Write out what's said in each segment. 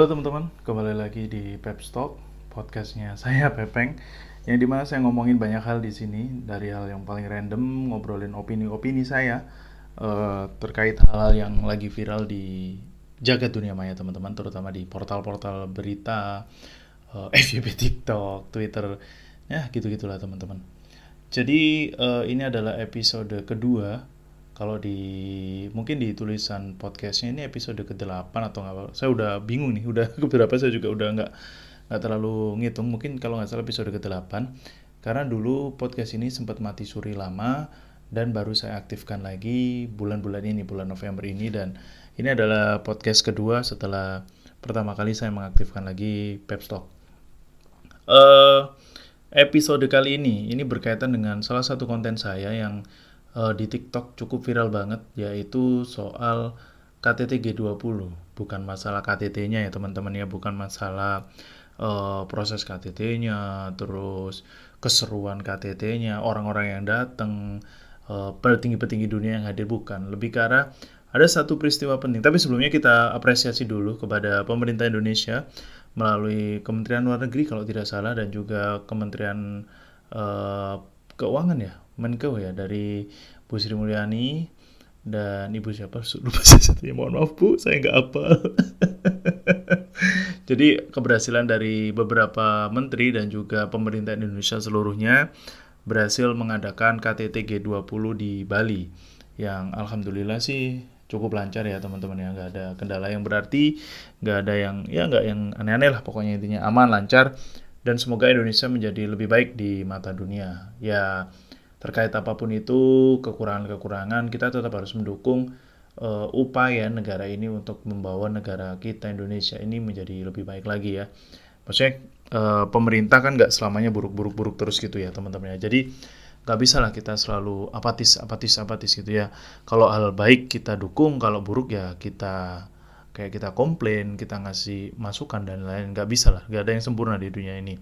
Halo teman-teman, kembali lagi di Pep Talk, podcastnya saya Pepeng, yang di mana saya ngomongin banyak hal di sini, dari hal yang paling random, ngobrolin opini-opini saya uh, terkait hal-hal yang lagi viral di jagat dunia maya teman-teman, terutama di portal-portal berita, uh, FYP TikTok, Twitter, ya gitu-gitulah teman-teman. Jadi uh, ini adalah episode kedua kalau di mungkin di tulisan podcastnya ini episode ke-8 atau nggak saya udah bingung nih udah beberapa saya juga udah nggak nggak terlalu ngitung. Mungkin kalau nggak salah episode ke-8 karena dulu podcast ini sempat mati suri lama dan baru saya aktifkan lagi bulan-bulan ini bulan November ini. Dan ini adalah podcast kedua setelah pertama kali saya mengaktifkan lagi Pepstock. Uh, episode kali ini ini berkaitan dengan salah satu konten saya yang uh, di TikTok cukup viral banget yaitu soal KTT G20 bukan masalah KTT-nya ya teman-teman ya bukan masalah uh, proses KTT-nya terus keseruan KTT-nya orang-orang yang datang uh, petinggi-petinggi dunia yang hadir bukan. Lebih ke arah ada satu peristiwa penting. Tapi sebelumnya kita apresiasi dulu kepada pemerintah Indonesia melalui Kementerian Luar Negeri kalau tidak salah dan juga Kementerian uh, Keuangan ya Menko ya dari Bu Sri Mulyani dan Ibu siapa? Lupa saya satunya mohon maaf Bu saya nggak apa jadi keberhasilan dari beberapa menteri dan juga pemerintah Indonesia seluruhnya berhasil mengadakan KTT G20 di Bali yang alhamdulillah sih cukup lancar ya teman-teman ya. Nggak ada kendala yang berarti nggak ada yang ya nggak yang aneh-aneh lah pokoknya intinya aman lancar dan semoga Indonesia menjadi lebih baik di mata dunia. Ya terkait apa pun itu kekurangan-kekurangan kita tetap harus mendukung uh, upaya negara ini untuk membawa negara kita Indonesia ini menjadi lebih baik lagi ya. Maksudnya uh, pemerintah kan nggak selamanya buruk-buruk-buruk terus gitu ya teman-teman ya jadi nggak bisa lah kita selalu apatis apatis apatis gitu ya. Kalau hal baik kita dukung kalau buruk ya kita kayak kita komplain kita ngasih masukan dan lain nggak bisa lah nggak ada yang sempurna di dunia ini.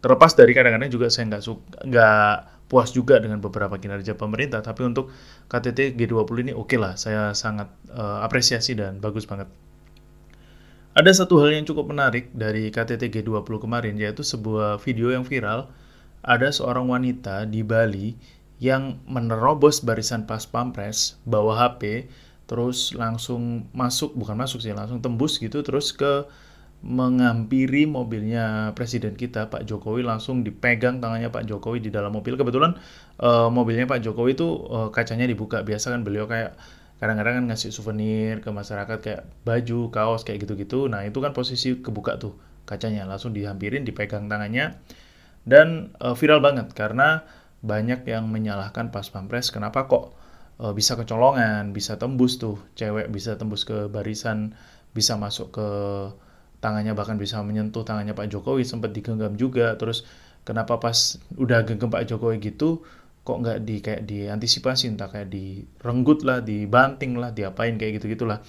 Terlepas dari kadang-kadang juga saya nggak suka nggak puas juga dengan beberapa kinerja pemerintah, tapi untuk KTT G20 ini oke okay lah, saya sangat uh, apresiasi dan bagus banget. Ada satu hal yang cukup menarik dari KTT G20 kemarin, yaitu sebuah video yang viral. Ada seorang wanita di Bali yang menerobos barisan pas pampres, bawa HP, terus langsung masuk, bukan masuk sih, langsung tembus gitu, terus ke mengampiri mobilnya presiden kita Pak Jokowi langsung dipegang tangannya Pak Jokowi di dalam mobil. Kebetulan uh, mobilnya Pak Jokowi itu uh, kacanya dibuka. Biasa kan beliau kayak kadang-kadang kan ngasih souvenir ke masyarakat kayak baju kaos kayak gitu-gitu. Nah itu kan posisi kebuka tuh kacanya. Langsung dihampirin dipegang tangannya. Dan uh, viral banget karena banyak yang menyalahkan pas pampres. Kenapa kok uh, bisa kecolongan bisa tembus tuh cewek bisa tembus ke barisan bisa masuk ke tangannya bahkan bisa menyentuh tangannya Pak Jokowi sempat digenggam juga. Terus kenapa pas udah genggam Pak Jokowi gitu kok nggak di kayak diantisipasi entah kayak direnggut lah dibanting lah diapain kayak gitu gitulah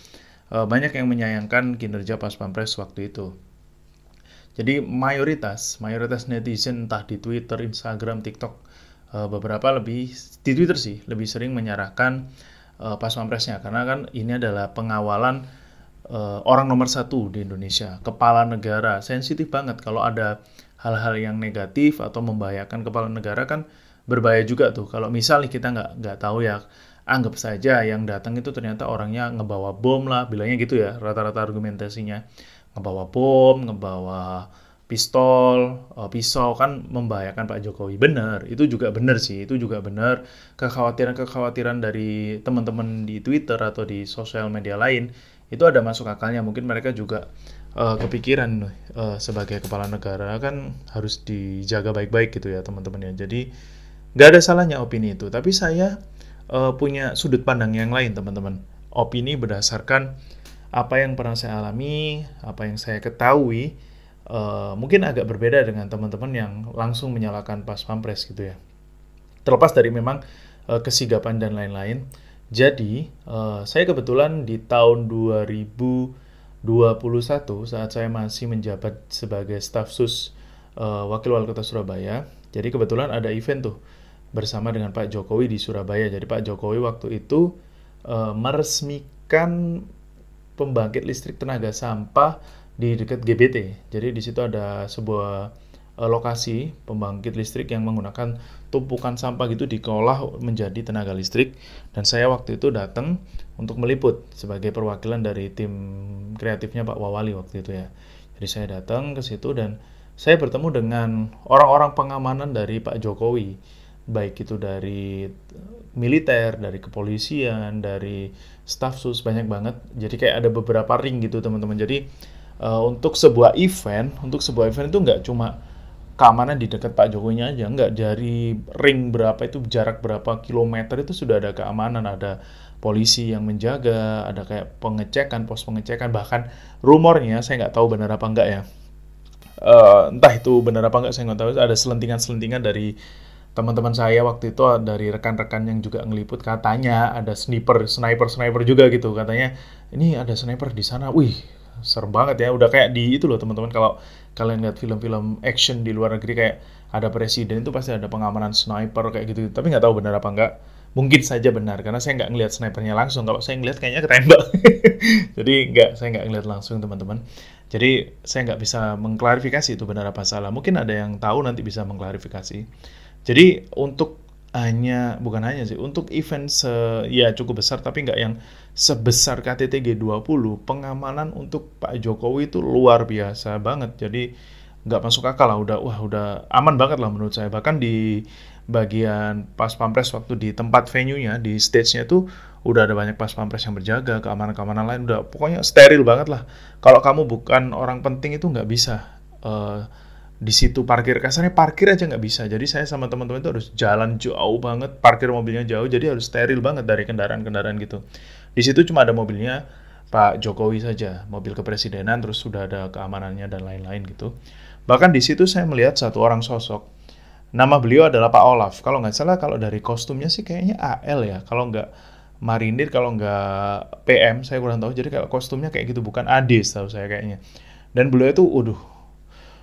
e, banyak yang menyayangkan kinerja pas pampres waktu itu. Jadi mayoritas mayoritas netizen entah di Twitter Instagram TikTok e, beberapa lebih di Twitter sih lebih sering menyerahkan e, pas pampresnya. Karena kan ini adalah pengawalan uh, orang nomor satu di Indonesia, kepala negara. Sensitif banget kalau ada hal-hal yang negatif atau membahayakan kepala negara kan berbahaya juga tuh. Kalau misalnya kita nggak nggak tahu ya, anggap saja yang datang itu ternyata orangnya ngebawa bom lah, bilangnya gitu ya rata-rata argumentasinya. Ngebawa bom, ngebawa pistol, uh, pisau kan membahayakan Pak Jokowi. Benar, itu juga benar sih, itu juga benar. Kekhawatiran-kekhawatiran dari teman-teman di Twitter atau di sosial media lain itu ada masuk akalnya. Mungkin mereka juga uh, kepikiran uh, sebagai kepala negara kan harus dijaga baik-baik gitu ya teman-teman ya. Jadi nggak ada salahnya opini itu. Tapi saya uh, punya sudut pandang yang lain teman-teman. Opini berdasarkan apa yang pernah saya alami apa yang saya ketahui uh, mungkin agak berbeda dengan teman-teman yang langsung menyalakan pas pampres gitu ya. Terlepas dari memang uh, kesigapan dan lain-lain jadi, uh, saya kebetulan di tahun 2021 saat saya masih menjabat sebagai staf sus uh, Wakil Wali Kota Surabaya. Jadi kebetulan ada event tuh bersama dengan Pak Jokowi di Surabaya. Jadi Pak Jokowi waktu itu uh, meresmikan pembangkit listrik tenaga sampah di dekat GBT. Jadi di situ ada sebuah lokasi pembangkit listrik yang menggunakan tumpukan sampah gitu diolah menjadi tenaga listrik dan saya waktu itu datang untuk meliput sebagai perwakilan dari tim kreatifnya Pak Wawali waktu itu ya. Jadi saya datang ke situ dan saya bertemu dengan orang-orang pengamanan dari Pak Jokowi, baik itu dari militer, dari kepolisian, dari staff sus banyak banget. Jadi kayak ada beberapa ring gitu teman-teman. Jadi uh, untuk sebuah event, untuk sebuah event itu nggak cuma keamanan di dekat Pak Jokowi aja, nggak dari ring berapa itu jarak berapa kilometer itu sudah ada keamanan, ada polisi yang menjaga, ada kayak pengecekan, pos pengecekan, bahkan rumornya saya nggak tahu benar apa enggak ya. Uh, entah itu benar apa enggak saya nggak tahu, ada selentingan-selentingan dari teman-teman saya waktu itu dari rekan-rekan yang juga ngeliput. Katanya ada sniper, sniper, sniper juga gitu. Katanya ini ada sniper di sana, wih serem banget ya. Udah kayak di itu loh teman-teman. Kalau kalian lihat film-film action di luar negeri kayak ada presiden itu pasti ada pengamanan sniper kayak gitu tapi nggak tahu benar apa enggak mungkin saja benar karena saya nggak ngelihat snipernya langsung. Kalau saya ngelihat kayaknya ketembak. Jadi nggak saya nggak ngelihat langsung teman-teman. Jadi saya nggak bisa mengklarifikasi itu benar apa salah. Mungkin ada yang tahu nanti bisa mengklarifikasi. Jadi untuk hanya bukan hanya sih untuk event se ya cukup besar tapi nggak yang sebesar KTT G20 pengamanan untuk Pak Jokowi itu luar biasa banget. Jadi nggak masuk akal lah udah wah udah aman banget lah menurut saya. Bahkan di bagian pas pampres waktu di tempat venue-nya di stage-nya tuh udah ada banyak pas pampres yang berjaga keamanan-keamanan lain udah pokoknya steril banget lah. Kalau kamu bukan orang penting itu nggak bisa uh, di situ parkir. Kasarnya parkir aja nggak bisa. Jadi saya sama teman-teman itu harus jalan jauh banget. Parkir mobilnya jauh jadi harus steril banget dari kendaraan-kendaraan gitu. Di situ cuma ada mobilnya Pak Jokowi saja mobil kepresidenan terus sudah ada keamanannya dan lain-lain gitu. Bahkan di situ saya melihat satu orang sosok. Nama beliau adalah Pak Olaf. Kalau nggak salah kalau dari kostumnya sih kayaknya AL ya. Kalau nggak Marinir kalau nggak PM saya kurang tahu. Jadi kalau kostumnya kayak gitu bukan AD tahu saya kayaknya. Dan beliau itu, waduh,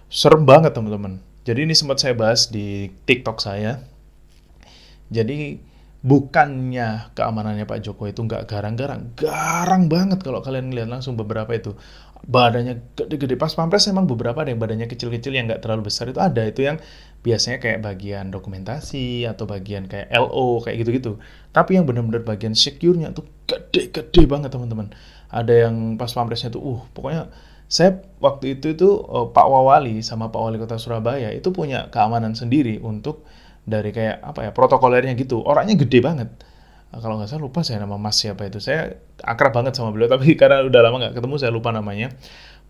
serem banget teman-teman. Jadi ini sempat saya bahas di TikTok saya. Jadi bukannya keamanannya Pak Jokowi itu nggak garang-garang, garang banget kalau kalian lihat langsung beberapa itu. Badannya gede-gede. Pas pampres emang beberapa ada yang badannya kecil-kecil yang nggak terlalu besar itu ada. Itu yang biasanya kayak bagian dokumentasi atau bagian kayak LO kayak gitu-gitu. Tapi yang benar-benar bagian secure-nya tuh gede-gede banget teman-teman. Ada yang pas pampresnya tuh uh pokoknya saya waktu itu itu uh, Pak Wawali sama Pak Wali Kota Surabaya itu punya keamanan sendiri untuk dari kayak apa ya protokolernya gitu. Orangnya gede banget. Uh, kalau nggak salah lupa saya nama Mas siapa itu. Saya akrab banget sama beliau tapi karena udah lama nggak ketemu saya lupa namanya.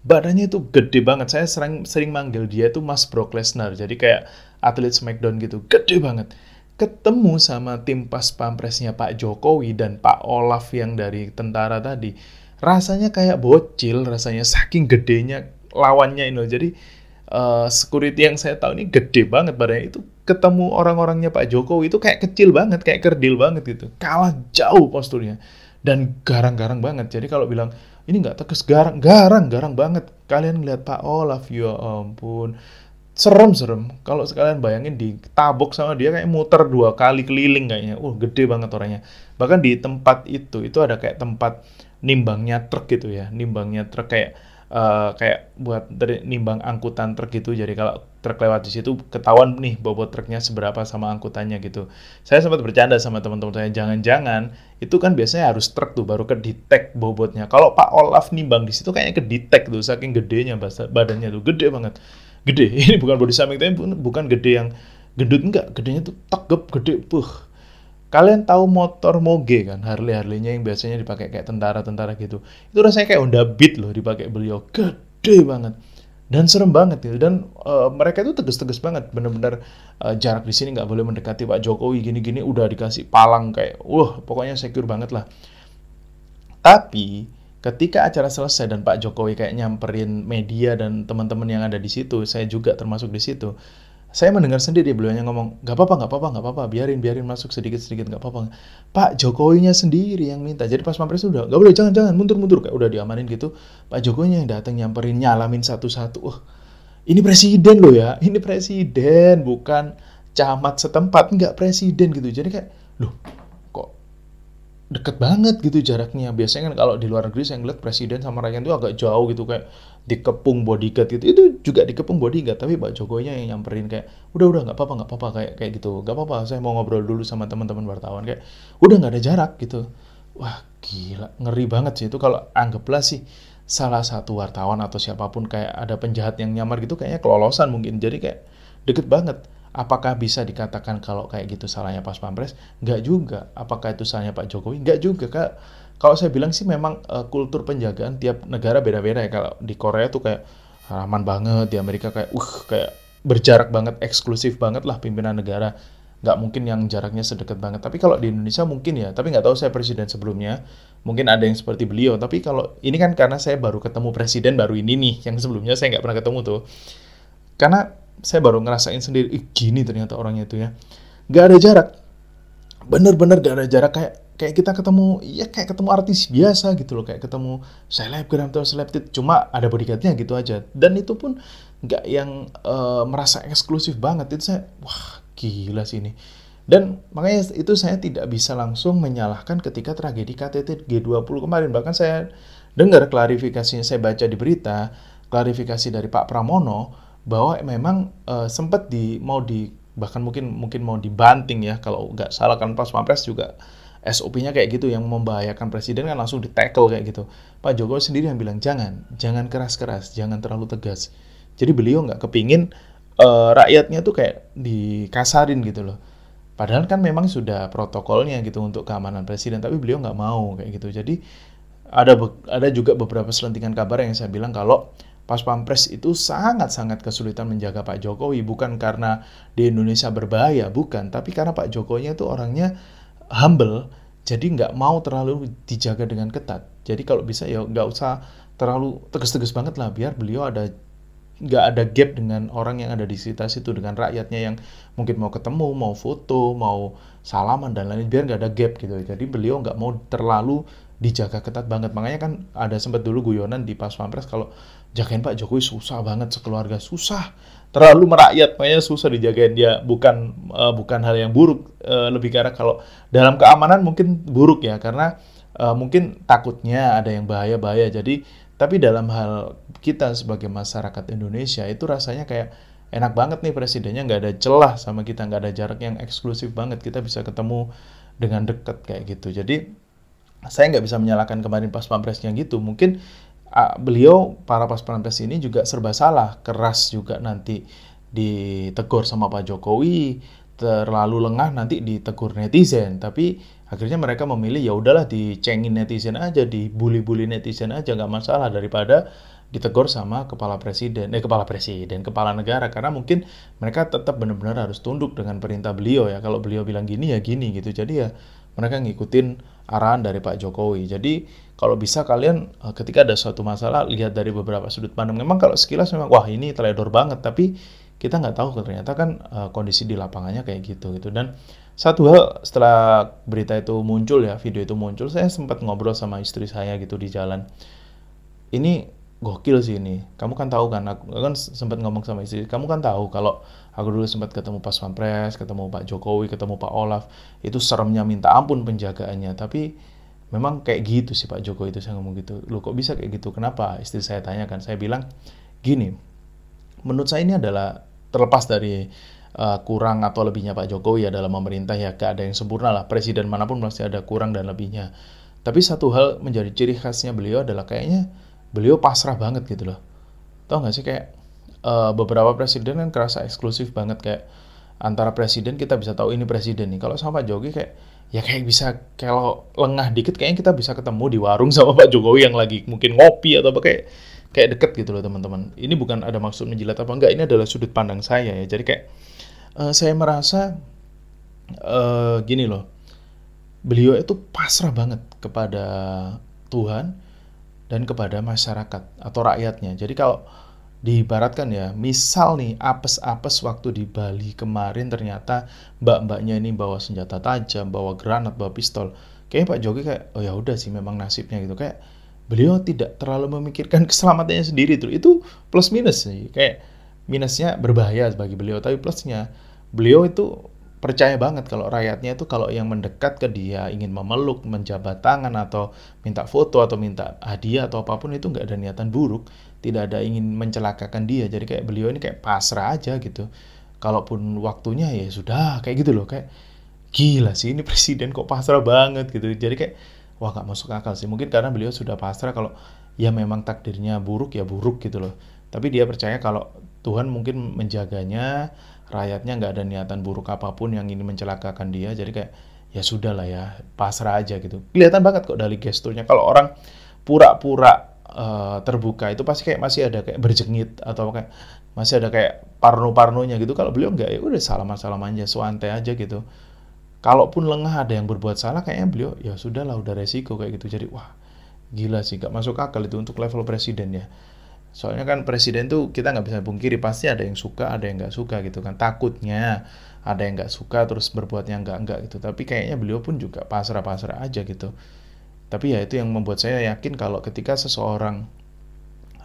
Badannya itu gede banget. Saya sering sering manggil dia itu Mas Brock Lesnar. Jadi kayak atlet Smackdown gitu. Gede banget. Ketemu sama tim pas pampresnya Pak Jokowi dan Pak Olaf yang dari tentara tadi rasanya kayak bocil rasanya saking gedenya lawannya ini. Jadi uh, security yang saya tahu ini gede banget badannya itu ketemu orang-orangnya Pak Jokowi itu kayak kecil banget, kayak kerdil banget gitu. Kalah jauh posturnya dan garang-garang banget. Jadi kalau bilang ini nggak tegas garang, garang, garang banget. Kalian lihat Pak Olaf, ya ampun. Serem-serem. Kalau sekalian bayangin di tabok sama dia kayak muter dua kali keliling kayaknya. Uh, gede banget orangnya. Bahkan di tempat itu, itu ada kayak tempat nimbangnya truk gitu ya nimbangnya truk kayak uh, kayak buat dari nimbang angkutan truk gitu. Jadi kalau truk lewat di situ ketahuan nih bobot truknya seberapa sama angkutannya gitu. Saya sempat bercanda sama teman-teman saya jangan-jangan itu kan biasanya harus truk tuh baru ke bobotnya. Kalau Pak Olaf nimbang di situ kayaknya ke tuh saking gedenya badannya tuh gede banget. Gede ini bukan body shaming tapi bukan gede yang gendut enggak. Gedenya tuh tegep gede puh Kalian tahu motor moge kan, Harley-Harley-nya yang biasanya dipakai kayak tentara-tentara gitu. Itu rasanya kayak Honda Beat loh dipakai beliau. Gede banget. Dan serem banget gitu. Dan uh, mereka itu tegas-tegas banget. Bener-bener uh, jarak di sini nggak boleh mendekati Pak Jokowi. Gini-gini udah dikasih palang kayak, wah pokoknya secure banget lah. Tapi ketika acara selesai dan Pak Jokowi kayak nyamperin media dan teman-teman yang ada di situ, saya juga termasuk di situ saya mendengar sendiri beliaunya ngomong nggak apa-apa nggak apa-apa nggak apa-apa biarin biarin masuk sedikit sedikit nggak apa-apa. Pak Jokowinya sendiri yang minta. Jadi pas pampres udah nggak boleh jangan jangan mundur mundur kayak udah diamanin gitu. Pak Jokowinya yang datang nyamperin nyalamin satu-satu. Uh, ini presiden loh ya ini presiden bukan camat setempat. Nggak presiden gitu. Jadi kayak loh kok deket banget gitu jaraknya? Biasanya kan kalau di luar negeri saya ngeliat presiden sama rakyat itu agak jauh gitu. Kayak dikepung bodyguard gitu. Itu juga dikepung bodyguard tapi Pak Jokowi yang nyamperin kayak udah udah nggak apa-apa nggak apa-apa kayak kayak gitu. Nggak apa-apa saya mau ngobrol dulu sama teman-teman wartawan kayak udah nggak ada jarak gitu. Wah gila ngeri banget sih. Itu kalau anggaplah sih salah satu wartawan atau siapa pun kayak ada penjahat yang nyamar gitu kayaknya kelolosan mungkin. Jadi kayak deket banget. Apakah bisa dikatakan kalau kayak gitu salahnya pas pampres? Nggak juga. Apakah itu salahnya Pak Jokowi? Nggak juga kak kalau saya bilang sih memang uh, kultur penjagaan tiap negara beda-beda ya. Kalau di Korea tuh kayak aman banget, di Amerika kayak uh kayak berjarak banget, eksklusif banget lah pimpinan negara. Nggak mungkin yang jaraknya sedekat banget. Tapi kalau di Indonesia mungkin ya. Tapi nggak tahu saya presiden sebelumnya. Mungkin ada yang seperti beliau. Tapi kalau ini kan karena saya baru ketemu presiden baru ini nih. Yang sebelumnya saya nggak pernah ketemu tuh. Karena saya baru ngerasain sendiri, Ih, gini ternyata orangnya itu ya. Nggak ada jarak. Bener-bener nggak ada jarak kayak kayak kita ketemu ya kayak ketemu artis biasa gitu loh kayak ketemu selebgram atau selebtit cuma ada bodyguardnya gitu aja. Dan itu pun nggak yang uh, merasa eksklusif banget. Itu saya wah gila sih ini. Dan makanya itu saya tidak bisa langsung menyalahkan ketika tragedi KTT G20 kemarin. Bahkan saya dengar klarifikasinya saya baca di berita klarifikasi dari Pak Pramono bahwa memang uh, sempat di mau di bahkan mungkin mungkin mau dibanting ya kalau nggak salah kan pas Pampres juga SOP-nya kayak gitu yang membahayakan presiden kan langsung di tackle kayak gitu. Pak Jokowi sendiri yang bilang jangan, jangan keras-keras, jangan terlalu tegas. Jadi beliau nggak kepingin uh, rakyatnya tuh kayak dikasarin gitu loh. Padahal kan memang sudah protokolnya gitu untuk keamanan presiden, tapi beliau nggak mau kayak gitu. Jadi ada ada juga beberapa selentingan kabar yang saya bilang kalau Pas Pampres itu sangat-sangat kesulitan menjaga Pak Jokowi bukan karena di Indonesia berbahaya, bukan, tapi karena Pak Jokowi itu orangnya humble jadi nggak mau terlalu dijaga dengan ketat. Jadi kalau bisa ya nggak usah terlalu tegas-tegas banget lah biar beliau ada nggak ada gap dengan orang yang ada di sekitar situ dengan rakyatnya yang mungkin mau ketemu mau foto mau salaman dan lain biar nggak ada gap gitu. Jadi beliau nggak mau terlalu dijaga ketat banget. Makanya kan ada sempat dulu guyonan di pas pampres kalau jagain Pak Jokowi susah banget sekeluarga susah terlalu merakyat makanya susah dijagain dia. Bukan uh, bukan hal yang buruk uh, lebih karena kalau dalam keamanan mungkin buruk ya karena uh, mungkin takutnya ada yang bahaya bahaya jadi tapi dalam hal kita sebagai masyarakat Indonesia itu rasanya kayak enak banget nih presidennya nggak ada celah sama kita nggak ada jarak yang eksklusif banget. Kita bisa ketemu dengan dekat kayak gitu. Jadi saya nggak bisa menyalahkan kemarin pas pampresnya gitu. Mungkin uh, beliau para pas pampres ini juga serba salah keras juga nanti ditegur sama Pak Jokowi terlalu lengah nanti ditegur netizen. Tapi akhirnya mereka memilih ya udahlah dicengin netizen aja dibully-bully netizen aja nggak masalah daripada ditegur sama kepala presiden eh kepala presiden kepala negara. Karena mungkin mereka tetap benar-benar harus tunduk dengan perintah beliau ya. Kalau beliau bilang gini ya gini gitu. Jadi ya mereka ngikutin arahan dari Pak Jokowi jadi kalau bisa kalian uh, ketika ada suatu masalah lihat dari beberapa sudut pandang. Memang kalau sekilas memang wah ini teledor banget, tapi kita nggak tahu ternyata kan uh, kondisi di lapangannya kayak gitu gitu. Dan satu hal setelah berita itu muncul ya, video itu muncul, saya sempat ngobrol sama istri saya gitu di jalan. Ini gokil sih ini. Kamu kan tahu kan, aku kan sempat ngomong sama istri. Kamu kan tahu kalau aku dulu sempat ketemu Pas Pampres, ketemu Pak Jokowi, ketemu Pak Olaf, itu seremnya minta ampun penjagaannya. Tapi memang kayak gitu sih Pak Joko itu saya ngomong gitu. Lu kok bisa kayak gitu? Kenapa? Istri saya tanyakan. Saya bilang gini menurut saya ini adalah terlepas dari uh, kurang atau lebihnya Pak Jokowi ya dalam memerintah ya gak ada yang sempurna lah. Presiden mana pun pasti ada kurang dan lebihnya. Tapi satu hal menjadi ciri khasnya beliau adalah kayaknya beliau pasrah banget gitu loh. Tau gak sih? Kayak uh, beberapa presiden kan kerasa eksklusif banget kayak antara presiden kita bisa tahu ini presiden nih kalau sama Pak Jokowi kayak ya kayak bisa kalau lengah dikit kayaknya kita bisa ketemu di warung sama Pak Jokowi yang lagi mungkin ngopi atau apa kayak kayak deket gitu loh teman-teman. Ini bukan ada maksud menjilat apa enggak, ini adalah sudut pandang saya ya. Jadi kayak uh, saya merasa uh, gini loh. Beliau itu pasrah banget kepada Tuhan dan kepada masyarakat atau rakyatnya. Jadi kalau diibaratkan ya, misal nih apes-apes waktu di Bali kemarin ternyata mbak-mbaknya ini bawa senjata tajam, bawa granat, bawa pistol. Kayaknya Pak Jokowi kayak oh ya udah sih memang nasibnya gitu kayak beliau tidak terlalu memikirkan keselamatannya sendiri tuh. Itu plus minus sih. Kayak minusnya berbahaya bagi beliau, tapi plusnya beliau itu percaya banget kalau rakyatnya itu kalau yang mendekat ke dia ingin memeluk, menjabat tangan atau minta foto atau minta hadiah atau apa pun itu nggak ada niatan buruk. tidak ada ingin mencelakakan dia. Jadi kayak beliau ini kayak pasrah aja gitu. Kalaupun waktunya ya sudah kayak gitu loh kayak gila sih ini presiden kok pasrah banget gitu. Jadi kayak wah nggak masuk akal sih. Mungkin karena beliau sudah pasrah kalau ya memang takdirnya buruk ya buruk gitu loh. Tapi dia percaya kalau Tuhan mungkin menjaganya rakyatnya nggak ada niatan buruk apa pun yang ingin mencelakakan dia jadi kayak ya sudah lah ya pasrah aja gitu. Kelihatan banget kok dari gesturnya. Kalau orang pura-pura uh, terbuka itu pasti kayak masih ada kayak berjengit atau kayak masih ada kayak parno-parnonya gitu. Kalau beliau nggak ya udah salaman-salaman aja suante aja gitu. Kalaupun lengah ada yang berbuat salah kayaknya beliau ya sudahlah udah resiko kayak gitu. Jadi wah gila sih gak masuk akal itu untuk level presiden ya soalnya kan presiden tuh kita nggak bisa pungkiri pasti ada yang suka ada yang nggak suka gitu kan. Takutnya ada yang nggak suka terus berbuatnya nggak nggak gitu. Tapi kayaknya beliau pun juga pasrah-pasrah aja gitu. Tapi ya itu yang membuat saya yakin kalau ketika seseorang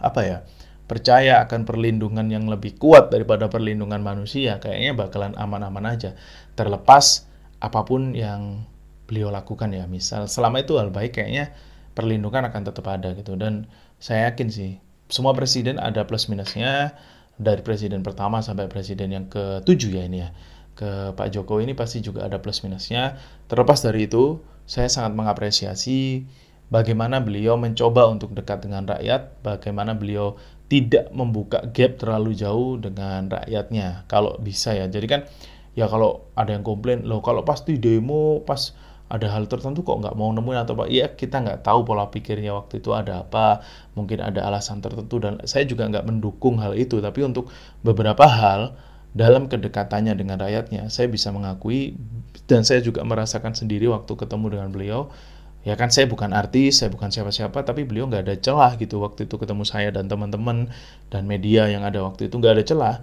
apa ya percaya akan perlindungan yang lebih kuat daripada perlindungan manusia kayaknya bakalan aman-aman aja. Terlepas apa pun yang beliau lakukan ya. Misal selama itu hal baik kayaknya perlindungan akan tetap ada gitu. Dan saya yakin sih semua presiden ada plus minusnya dari presiden pertama sampai presiden yang ketujuh ya ini ya ke Pak Jokowi ini pasti juga ada plus minusnya. Terlepas dari itu, saya sangat mengapresiasi bagaimana beliau mencoba untuk dekat dengan rakyat, bagaimana beliau tidak membuka gap terlalu jauh dengan rakyatnya. Kalau bisa ya. Jadi kan ya kalau ada yang komplain, loh kalau pasti demo pas ada hal tertentu kok nggak mau nemuin atau apa. Ya kita nggak tahu pola pikirnya waktu itu ada apa mungkin ada alasan tertentu dan saya juga nggak mendukung hal itu. Tapi untuk beberapa hal dalam kedekatannya dengan rakyatnya, saya bisa mengakui dan saya juga merasakan sendiri waktu ketemu dengan beliau. Ya kan saya bukan artis, saya bukan siapa-siapa, tapi beliau nggak ada celah gitu waktu itu ketemu saya dan teman-teman dan media yang ada waktu itu nggak ada celah.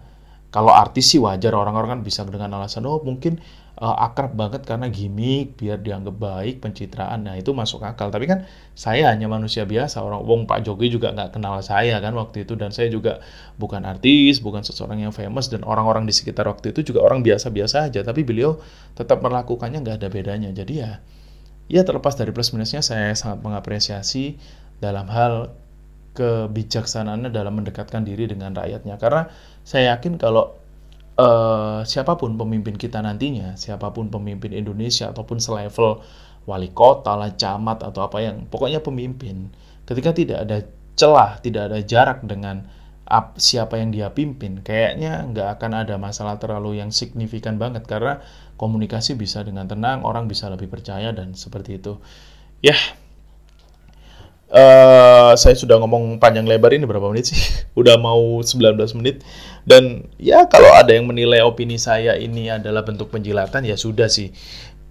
Kalau artis sih wajar orang-orang kan bisa dengan alasan oh mungkin uh, akrab banget karena gimmick biar dianggap baik pencitraan. Nah itu masuk akal. Tapi kan saya hanya manusia biasa. Orang wong Pak Jokowi juga nggak kenal saya kan waktu itu. Dan saya juga bukan artis bukan seseorang yang famous. Dan orang-orang di sekitar waktu itu juga orang biasa-biasa aja. Tapi beliau tetap melakukannya nggak ada bedanya. Jadi ya ya terlepas dari plus minusnya saya sangat mengapresiasi dalam hal kebijaksanaannya dalam mendekatkan diri dengan rakyatnya. Karena saya yakin kalau uh, siapa pun pemimpin kita nantinya siapa pun pemimpin Indonesia ataupun selevel wali kota lah camat atau apa yang pokoknya pemimpin ketika tidak ada celah tidak ada jarak dengan ap, siapa yang dia pimpin kayaknya nggak akan ada masalah terlalu yang signifikan banget karena komunikasi bisa dengan tenang orang bisa lebih percaya dan seperti itu. Ya Uh, saya sudah ngomong panjang lebar ini berapa menit sih? Udah mau 19 menit. Dan ya kalau ada yang menilai opini saya ini adalah bentuk penjilatan ya sudah sih.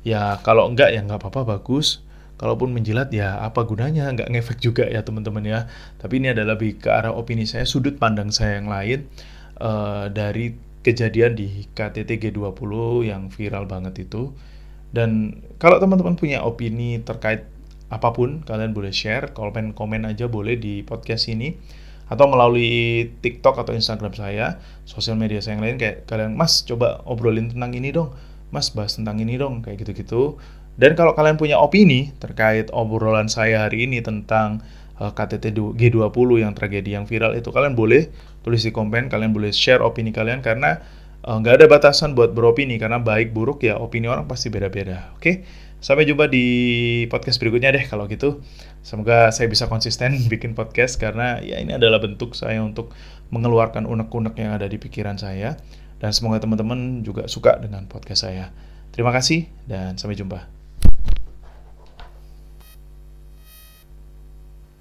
Ya kalau enggak ya nggak apa-apa bagus. Kalaupun menjilat ya apa gunanya nggak ngefek juga ya teman-teman ya. Tapi ini adalah lebih ke arah opini saya, sudut pandang saya yang lain uh, dari kejadian di KTT G20 yang viral banget itu. Dan kalau teman-teman punya opini terkait apa pun kalian boleh share, komen komen aja boleh di podcast ini atau melalui TikTok atau Instagram saya, sosial media saya yang lain kayak kalian Mas coba obrolin tentang ini dong, Mas bahas tentang ini dong kayak gitu-gitu. Dan kalau kalian punya opini terkait obrolan saya hari ini tentang uh, KTT G20 yang tragedi yang viral itu kalian boleh tulis di komen, kalian boleh share opini kalian karena uh, nggak uh, ada batasan buat beropini karena baik buruk ya opini orang pasti beda-beda. Oke. Okay? Sampai jumpa di podcast berikutnya deh kalau gitu. Semoga saya bisa konsisten bikin podcast karena ya ini adalah bentuk saya untuk mengeluarkan unek-unek yang ada di pikiran saya. Dan semoga teman-teman juga suka dengan podcast saya. Terima kasih dan sampai jumpa.